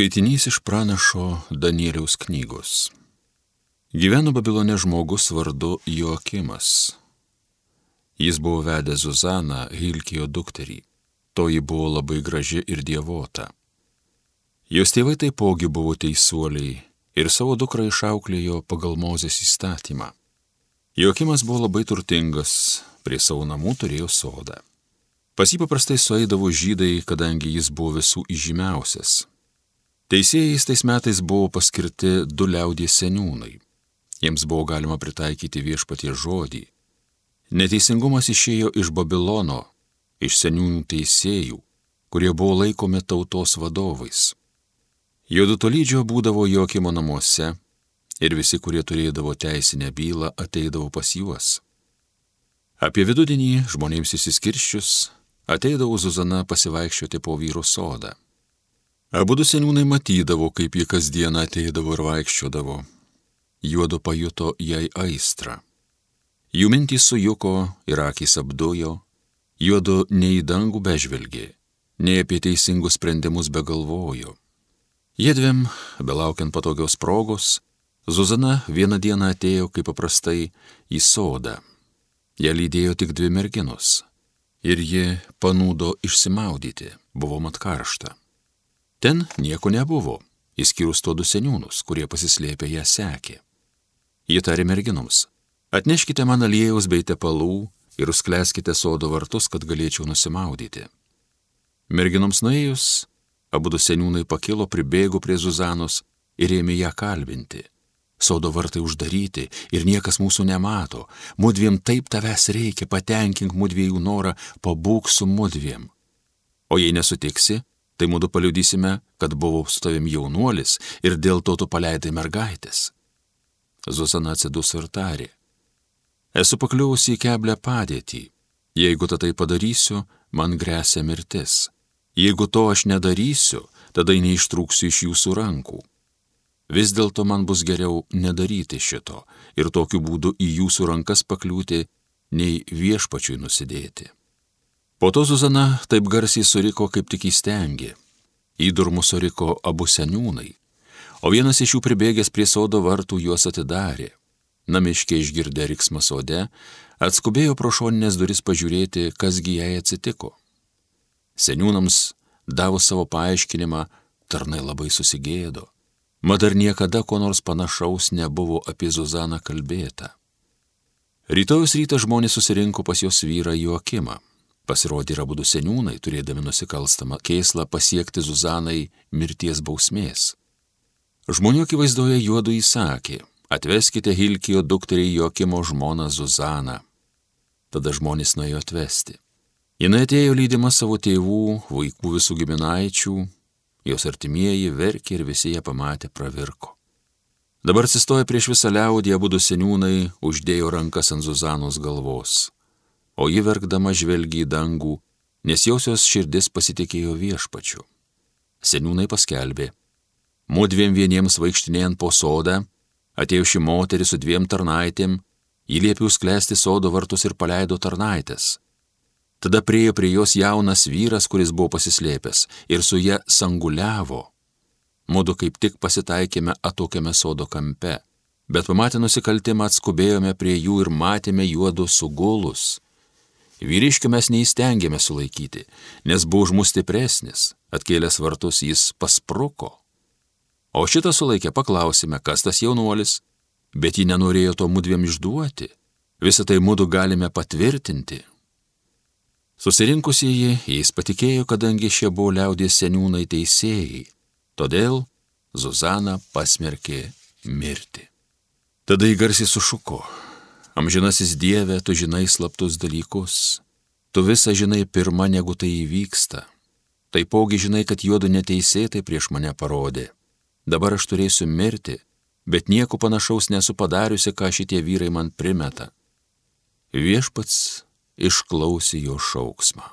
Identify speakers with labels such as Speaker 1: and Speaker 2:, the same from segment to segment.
Speaker 1: Skaitinys iš pranašo Danieliaus knygos. Gyveno Babilone žmogus vardu Joakimas. Jis buvo vedęs Zuzaną, Hilkijo dukterį. Toji buvo labai graži ir dievota. Jos tėvai taipogi buvo teisuoliai ir savo dukrą išauklėjo pagal Mozės įstatymą. Joakimas buvo labai turtingas, prie savo namų turėjo sodą. Pas jį paprastai sueidavo žydai, kadangi jis buvo visų įžymiausias Teisėjais tais metais buvo paskirti du liaudies seniūnai. Jiems buvo galima pritaikyti viešpatie žodį. Neteisingumas išėjo iš Babilono, iš seniūnų teisėjų, kurie buvo laikomi tautos vadovais. Juodu tolydžio būdavo Jokimo namuose ir visi, kurie turėdavo teisinę bylą, ateidavo pas juos. Apie vidudienį žmonėms įsiskirščius ateidavo Zuzana pasivaikščioti po vyro sodą. Abu seniūnai matydavo, kaip ji kasdieną ateidavo ir vaikščiodavo. Juodu pajuto jai aistrą. Jų mintys sujuko ir akis apdujo, juodu nei į dangų bežvelgė, nei apie teisingus sprendimus begalvojo. Jedviem, belaukiant patogios progos, Zuzana vieną dieną atėjo kaip paprastai į sodą. Ją lydėjo tik dvi merginos. Ir ji panūdo išsimaudyti, buvo mat karšta. Ten nieko nebuvo, išskyrus to du seniūnus, kurie pasislėpę ją sekė. Ji tarė merginoms, atneškite man aliejaus bei tepalų ir užkleskite sodo vartus, kad galėčiau nusimaudyti. Merginoms nuėjus, abu du seniūnai pakilo, pribėgo prie Zuzanos ir ėmė ją kalbinti. Sodo vartai uždaryti ir niekas mūsų nemato. Mudviem taip tavęs reikia, patenkink mudviejų norą, pabūk su mudviem. O jei nesutiksi, tai mūdu paliudysime, kad buvau su tavim jaunuolis ir dėl to tu paleidai mergaitės. Zuzana atsidus ir tarė. Esu pakliuvusi į keblę padėtį. Jeigu tą tai padarysiu, man grėsia mirtis. Jeigu to aš nedarysiu, tada neištrūksiu iš jūsų rankų. Vis dėlto man bus geriau nedaryti šito ir tokiu būdu į jūsų rankas pakliūti, nei viešpačiui nusidėti. Po to Zuzana taip garsiai suriko, kaip tik įstengė. Įdurmu suriko abu seniūnai, o vienas iš jų pribėgęs prie sodo vartų juos atidarė. Namiškiai išgirdę riksmą sode, atskubėjo pro šoninės duris pažiūrėti, kasgi jai atsitiko. Seniūnams davus savo paaiškinimą, tarnai labai susigėdo. Mat dar niekada ko nors panašaus nebuvo apie Zuzaną kalbėta. Rytojus rytą žmonės susirinko pas jos vyrą Joakimą. Pasirodė ir abu seniūnai, turėdami nusikalstamą keislą pasiekti Zuzanai mirties bausmės. Žmonių akivaizdoje juodu įsakė, atveskite Hilkijo dukterį Jokimo žmoną Zuzaną. Tada žmonės nuėjo atvesti. Jis atėjo lydima savo tėvų, vaikų visų giminaičių, jos artimieji verkė ir visi ją pamatė pravirko. Dabar atsistoja prieš visą liaudį, abu seniūnai uždėjo rankas ant Zuzanos galvos o ji verkdama žvelgia į dangų, nes jausios širdis pasitikėjo viešpačiu. Seniūnai paskelbė, mūdviem vieniems vaikštinėjant po sodą, atėjo ši moteris su dviem tarnaitėm, įliepiau sklesti sodo vartus ir paleido tarnaitės. Tada priejo prie jos jaunas vyras, kuris buvo pasislėpęs, ir su ją sanguliavo. Mūdu kaip tik pasitaikėme atokiame sodo kampe, bet pamatę nusikaltimą atskubėjome prie jų ir matėme juodu sugulus Vyriškių mes neįstengėme sulaikyti, nes buvo už mus stipresnis, atkėlęs vartus jis paspruko. O šitą sulaikę paklausime, kas tas jaunuolis, bet jį nenorėjo to mudviem išduoti, visą tai mūdu galime patvirtinti. Susirinkusieji jais patikėjo, kadangi šie buvo liaudės seniūnai teisėjai, todėl Zuzana pasmerkė mirti. Tada į garsiai sušuko, Amžinasis Dieve, tu žinai slaptus dalykus, tu visą žinai pirmą, negu tai įvyksta. Taipogi žinai, kad juodu neteisėtai prieš mane parodė. Dabar aš turėsiu mirti, bet nieko panašaus nesu padariusi, ką šitie vyrai man primeta. Viešpats išklausė jo šauksmą.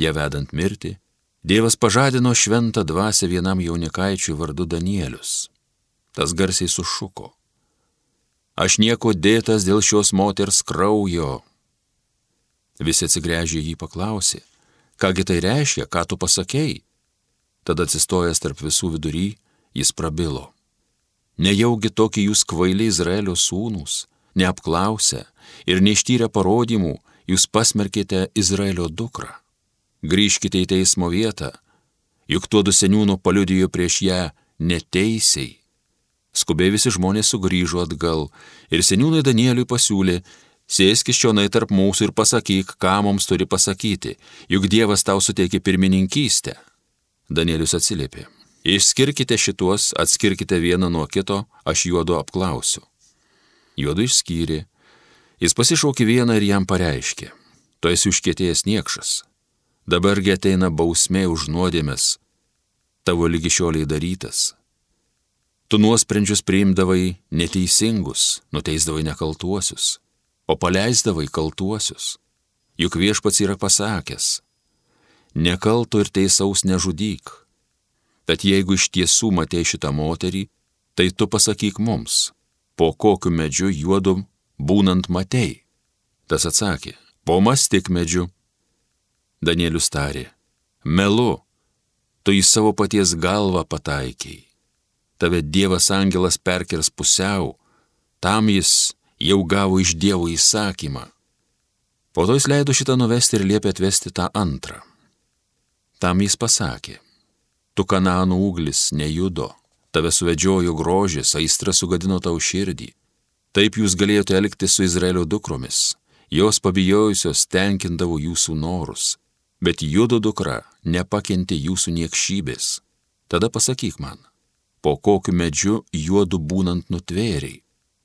Speaker 1: Ja vedant mirti, Dievas pažadino šventą dvasę vienam jaunikaičiui vardu Danielius. Tas garsiai sušuko aš nieko dėtas dėl šios moters kraujo. Visi atsigręžė jį paklausė, kągi tai reiškia, ką tu pasakėjai. Tada atsistojęs tarp visų vidury, jis prabilo. Nejaugi tokie jūs kvailiai Izraelio sūnus, neapklausę ir neištyrę parodymų, jūs pasmerkite Izraelio dukrą. Grįžkite į teismo vietą, juk tuodu seniūnų paliudijo prieš ją neteisiai. Skubiai visi žmonės sugrįžo atgal ir seniūnai Danieliui pasiūlė, sėskis čionai tarp mūsų ir pasakyk, ką mums turi pasakyti, juk Dievas tau suteikė pirmininkystę. Danielius atsiliepė, išskirkite šituos, atskirkite vieną nuo kito, aš juodu apklausiu. Juodu išskyrė, jis pasišaukė vieną ir jam pareiškė, tu esi užkėtėjęs niekšas, dabargi ateina bausmė už nuodėmės, tavo lygi šioliai darytas Tu nuosprendžius priimdavai neteisingus, nuteisdavai nekaltuosius, o paleisdavai kaltuosius. Juk viešpats yra pasakęs, nekalto ir teisaus nežudyk. Tad jeigu iš tiesų matei šitą moterį, tai tu pasakyk mums, po kokiu medžiu juodum būnant matei. Tas atsakė, po mastik medžiu. Danielius tarė, melu, tu į savo paties galvą pataikiai tave Dievas angelas perkers pusiau, tam jis jau gavo iš Dievo įsakymą. Po to jis leido šitą nuvesti ir liepė atvesti tą antrą. Tam jis pasakė, tu kananų uglis nejudo, tave suvedžiojo grožis, aistra sugadino tau širdį. Taip jūs galėjote elgtis su Izraelio dukromis, jos pabijojusios tenkindavo jūsų norus, bet judo dukra nepakentė jūsų niekšybės. Tada pasakyk man, po kokiu medžiu juodu būnant nutvėriai.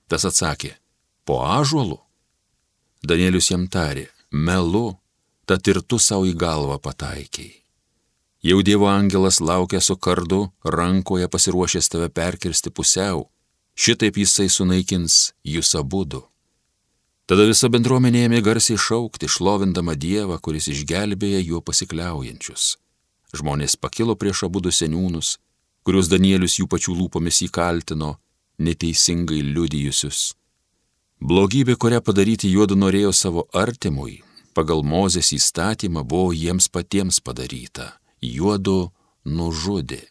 Speaker 1: Tas atsakė, po ažuolu. Danielius jam tarė, melu, tad ir tu savo į galvą pataikiai. Jau Dievo angelas laukia su kardu, rankoje pasiruošęs tave perkirsti pusiau, šitaip jisai sunaikins jūs abudu. Tada visa bendruomenė ėmė garsiai šaukti, šlovindama Dievą, kuris išgelbėja juo pasikliaujančius. Žmonės pakilo prieš abudu seniūnus, kuriuos Danielius jų pačių lūpomis įkaltino, neteisingai liudijusius. Blogybė, kurią padaryti juodu norėjo savo artimui, pagal Mozės įstatymą buvo jiems patiems padaryta, juodu nužudė.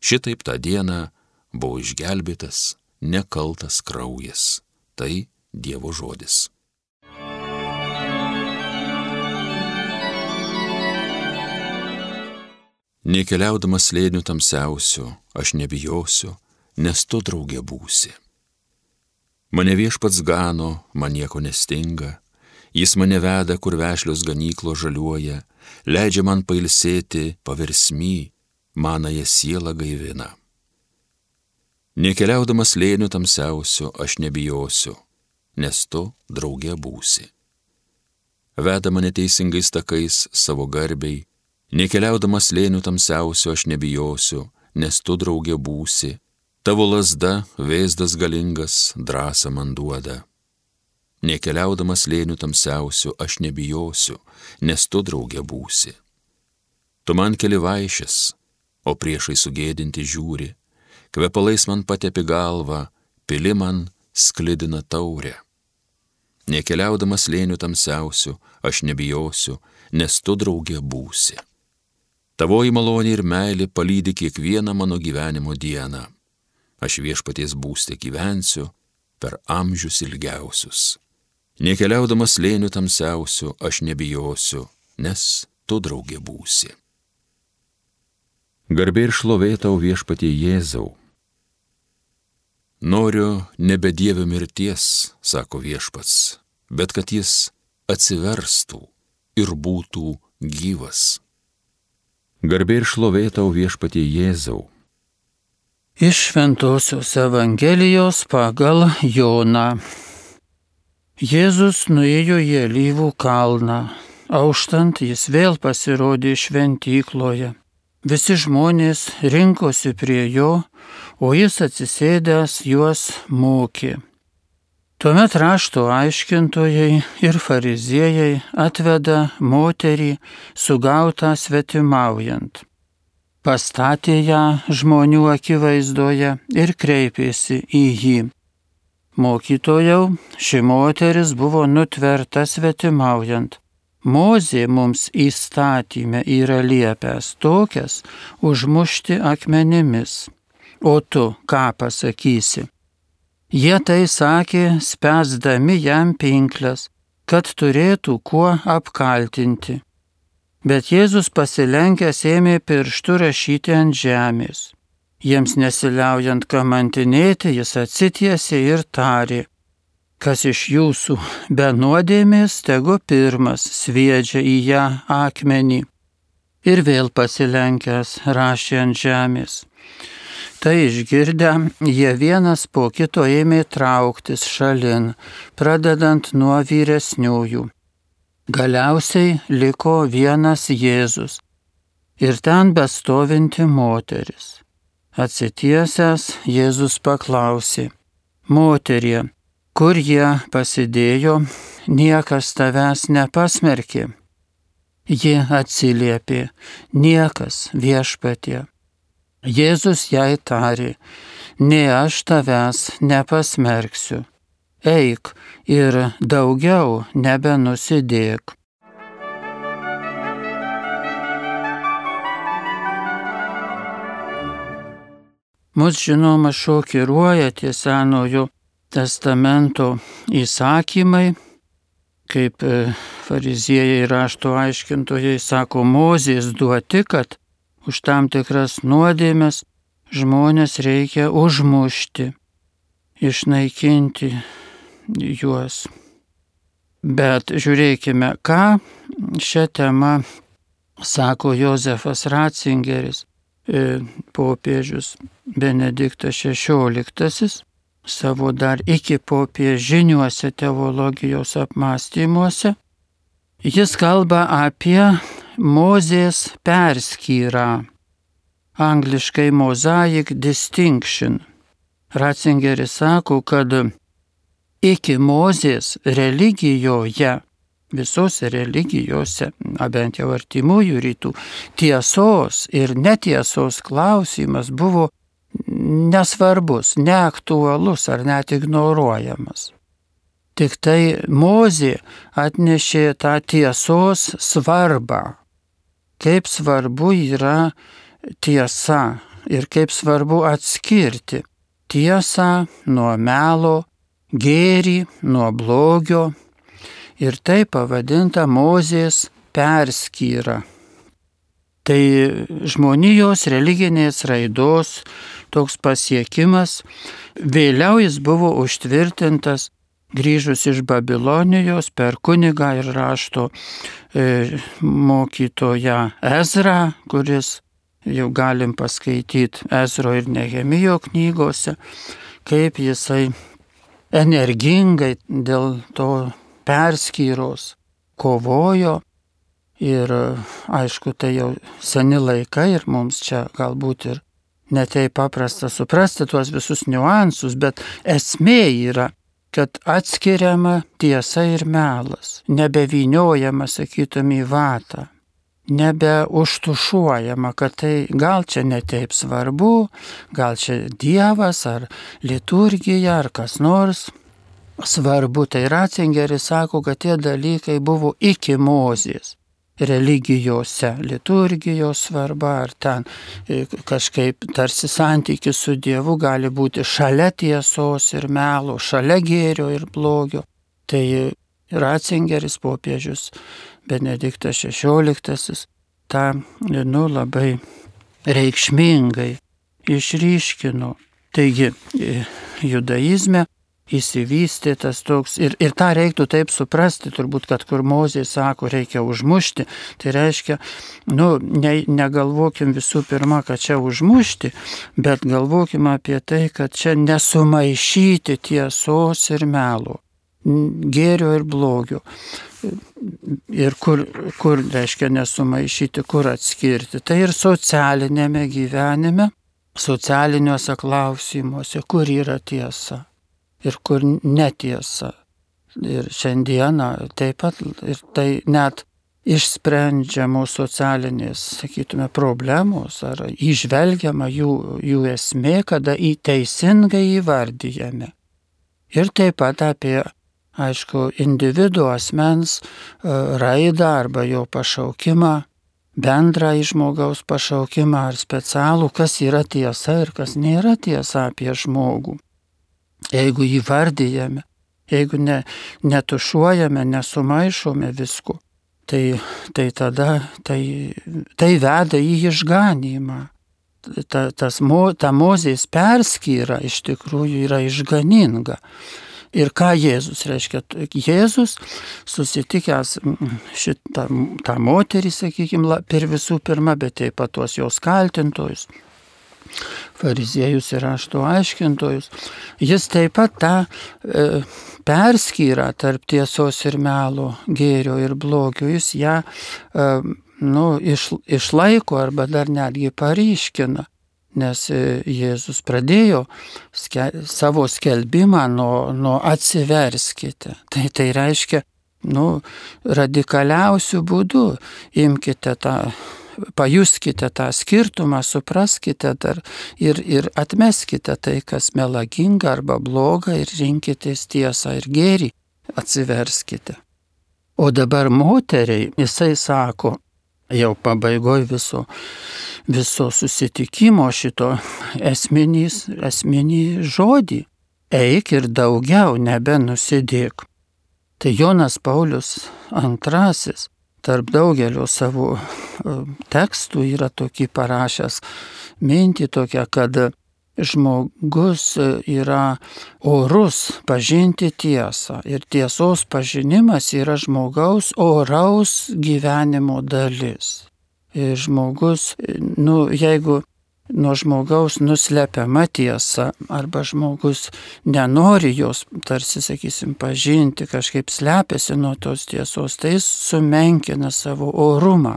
Speaker 1: Šitaip tą dieną buvo išgelbėtas nekaltas kraujas. Tai Dievo žodis. Nekeliaudamas slėnių tamsiausių, aš nebijosiu, nes tu draugė būsi. Mane viešpats gano, man nieko nestinga, jis mane veda, kur vešlios ganyklo žaliuoja, leidžia man pailsėti paversmy, manąją sielą gaivina. Nekeliaudamas lėnių tamsiausių, aš nebijosiu, nes tu draugė būsi. Veda mane teisingais takais savo garbiai, Nekeliaudamas lėnių tamsiausio aš nebijosiu, nes tu draugė būsi, tavo lasda, vėzdas galingas, drąsą man duoda. Nekeliaudamas lėnių tamsiausio aš nebijosiu, nes tu draugė būsi. Tu man keli vaišės, o priešai sugėdinti žiūri, kvepalais man patepi galvą, pili man sklidina taurę. Nekeliaudamas lėnių tamsiausių aš nebijosiu, nes tu draugė būsi. Tavoji malonė ir meilė palydi kiekvieną mano gyvenimo dieną. Aš viešpaties būstė gyvensiu per amžius ilgiausius. Nekeliaudamas lėnių tamsiausių, aš nebijosiu, nes tu draugė būsi. Garbė ir šlovė tau viešpatie Jėzau. Noriu nebe Dievio mirties, sako viešpats, bet kad jis atsiverstų ir būtų gyvas. Garbė ir šlovė tau viešpatie Jėzau.
Speaker 2: Iš Šventojios Evangelijos pagal Joną. Jėzus nuėjo į Alyvų kalną. Auštant jis vėl pasirodė šventykloje. Visi žmonės rinkosi prie jo, o jis atsisėdęs juos mokė. Tuomet rašto aiškintojai ir fariziejai atveda moterį sugautą svetimaujant. Pastatė ją žmonių akivaizdoje ir kreipėsi į jį. Mokytojau, ši moteris buvo nutverta svetimaujant. Mozė mums įstatymė yra liepęs tokias užmušti akmenimis. O tu ką pasakysi? Jie tai sakė, spęsdami jam pinklės, kad turėtų kuo apkaltinti. Bet Jėzus pasilenkęs ėmė pirštų rašyti ant žemės. Jiems nesiliaujant kamantinėti, jis atsitiesė ir tarė, kas iš jūsų be nuodėmės, tegu pirmas sviedžia į ją akmenį. Ir vėl pasilenkęs rašė ant žemės. Tai išgirdę, jie vienas po kito ėmė trauktis šalin, pradedant nuo vyresniųjų. Galiausiai liko vienas Jėzus ir ten bestovinti moteris. Atsitiesęs Jėzus paklausė, moterie, kur jie pasidėjo, niekas tavęs nepasmerkė. Ji atsiliepė, niekas viešpatie. Jėzus jai tarė, ne aš tavęs nepasmerksiu, eik ir daugiau nebenusidėk. Mus žinoma šokiruoja tie senojo testamento įsakymai, kaip e, fariziejai rašto aiškintojai sako, mozės duoti, kad už tam tikras nuodėmes žmonės reikia užmušti, išnaikinti juos. Bet žiūrėkime, ką šią temą sako Josefas Ratzingeris, e, popiežius Benediktas XVI, savo dar iki popiežiniuose teologijos apmąstymuose. Jis kalba apie Mozės perskyrą, angliškai mosaic distinction. Ratzingeris sako, kad iki Mozės religijoje, visose religijose, bent jau artimųjų rytų, tiesos ir netiesos klausimas buvo nesvarbus, neaktualus ar net ignoruojamas. Tik tai Mozė atnešė tą tiesos svarbą kaip svarbu yra tiesa ir kaip svarbu atskirti tiesą nuo melo, gėrį nuo blogio ir tai pavadinta Mozės perskyra. Tai žmonijos religinės raidos toks pasiekimas, vėliau jis buvo užtvirtintas grįžus iš Babilonijos per kunigą ir rašto e, mokytoją Ezra, kuris jau galim paskaityti Ezro ir Nehemijo knygose, kaip jisai energingai dėl to perskyros kovojo. Ir aišku, tai jau seni laikai ir mums čia galbūt ir netai paprasta suprasti tuos visus niuansus, bet esmė yra kad atskiriama tiesa ir melas, nebeviniojama, sakytum, į vatą, nebeužtušuojama, kad tai gal čia netaip svarbu, gal čia Dievas ar liturgija ar kas nors. Svarbu, tai Ratzingeris sako, kad tie dalykai buvo iki mozės religijose, liturgijos svarba ar ten e, kažkaip tarsi santykis su Dievu gali būti šalia tiesos ir melo, šalia gėrio ir blogio. Tai Ratzingeris popiežius Benediktas XVI tą nu, labai reikšmingai išryškino. Taigi e, judaizme įsivystė tas toks, ir, ir tą reiktų taip suprasti, turbūt, kad kur Mozė sako, reikia užmušti, tai reiškia, nu, ne, negalvokim visų pirma, kad čia užmušti, bet galvokim apie tai, kad čia nesumaišyti tiesos ir melo, gėrio ir blogio. Ir kur, kur reiškia nesumaišyti, kur atskirti. Tai ir socialinėme gyvenime, socialiniuose klausimuose, kur yra tiesa ir kur netiesa. Ir šiandieną taip pat ir tai net išsprendžiamos socialinės, sakytume, problemos ar išvelgiama jų, jų esmė, kada į teisingai įvardyjame. Ir taip pat apie aišku, individuo asmens e, raidą arba jo pašaukimą, bendrą žmogaus pašaukimą ar specialų, kas yra tiesa ir kas nėra tiesa apie žmogų. Jeigu įvardyjame, jeigu ne, netušuojame, nesumaišome visko, tai, tai tada tai, tai veda į išganymą ta, tas, ta mozės perskyra iš tikrųjų yra išganinga. Ir ką Jėzus reiškia? Jėzus susitikęs šitą tą moterį, sakykime, per visų pirma, bet taip pat tuos jos kaltintojus, fariziejus ir rašto aiškintojus, jis taip pat tą e, perskyra tarp tiesos ir melo, gėrio ir blogio, jis ją e, nu, iš, išlaiko arba dar netgi paryškina. Nes e, Jėzus pradėjo ske, savo skelbimą nuo, nuo atsiverskite. Tai tai reiškia, nu, radikaliausių būdų imkite tą, pajuskite tą skirtumą, supraskite dar ir, ir atmeskite tai, kas melaginga arba bloga ir rinkitės tiesą ir gėrį, atsiverskite. O dabar moteriai jisai sako, jau pabaigoj viso, viso susitikimo šito esminys, esminį žodį. Eik ir daugiau nebenusidėk. Tai Jonas Paulius II tarp daugelio savo e, tekstų yra tokį parašęs mintį tokią, kad žmogus yra orus pažinti tiesą ir tiesos pažinimas yra žmogaus oraus gyvenimo dalis. Ir žmogus, nu, jeigu nuo žmogaus nuslepiama tiesa arba žmogus nenori jos, tarsi, sakysim, pažinti, kažkaip slepiasi nuo tos tiesos, tai jis sumenkina savo orumą.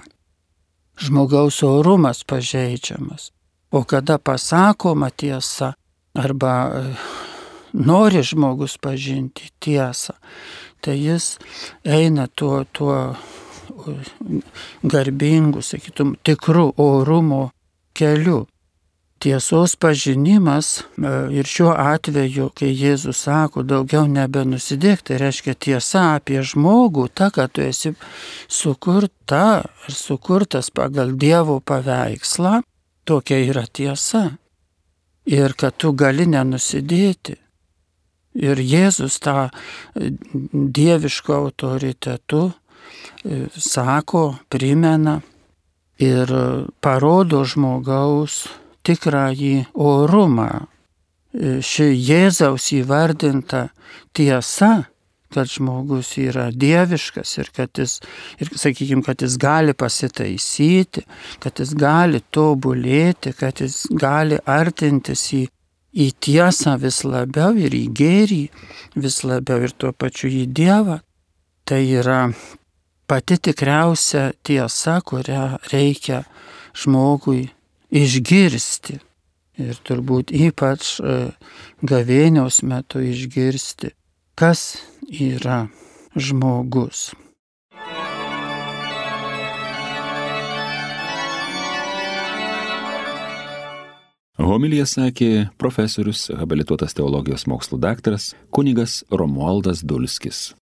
Speaker 2: Žmogaus orumas pažeidžiamas. O kada pasakoma tiesa arba e, nori žmogus pažinti tiesą, tai jis eina tuo, tuo garbingu, sakytum, tikrų orumo keliu. Tiesos pažinimas e, ir šiuo atveju, kai Jėzus sako, daugiau nebenusidėk, tai reiškia tiesa apie žmogų, ta, kad tu esi sukurta ir sukurtas pagal Dievo paveikslą, Tokia yra tiesa. Ir kad tu gali nenusidėti. Ir Jėzus tą e, dieviško autoritetu e, sako, primena ir parodo žmogaus tikrąjį orumą. E, ši Jėzaus įvardinta tiesa kad žmogus yra dieviškas ir kad jis, ir, sakykime, kad jis gali pasitaisyti, kad jis gali tobulėti, kad jis gali artintis į, į tiesą vis labiau ir į gėrį vis labiau ir tuo pačiu į Dievą. Tai yra pati tikriausia tiesa, kurią reikia žmogui išgirsti. Ir turbūt ypač e, gavėniaus metu išgirsti, kas yra žmogus.
Speaker 1: Homilija sakė profesorius, habilituotas teologijos mokslų daktaras, kunigas Romualdas Dulskis.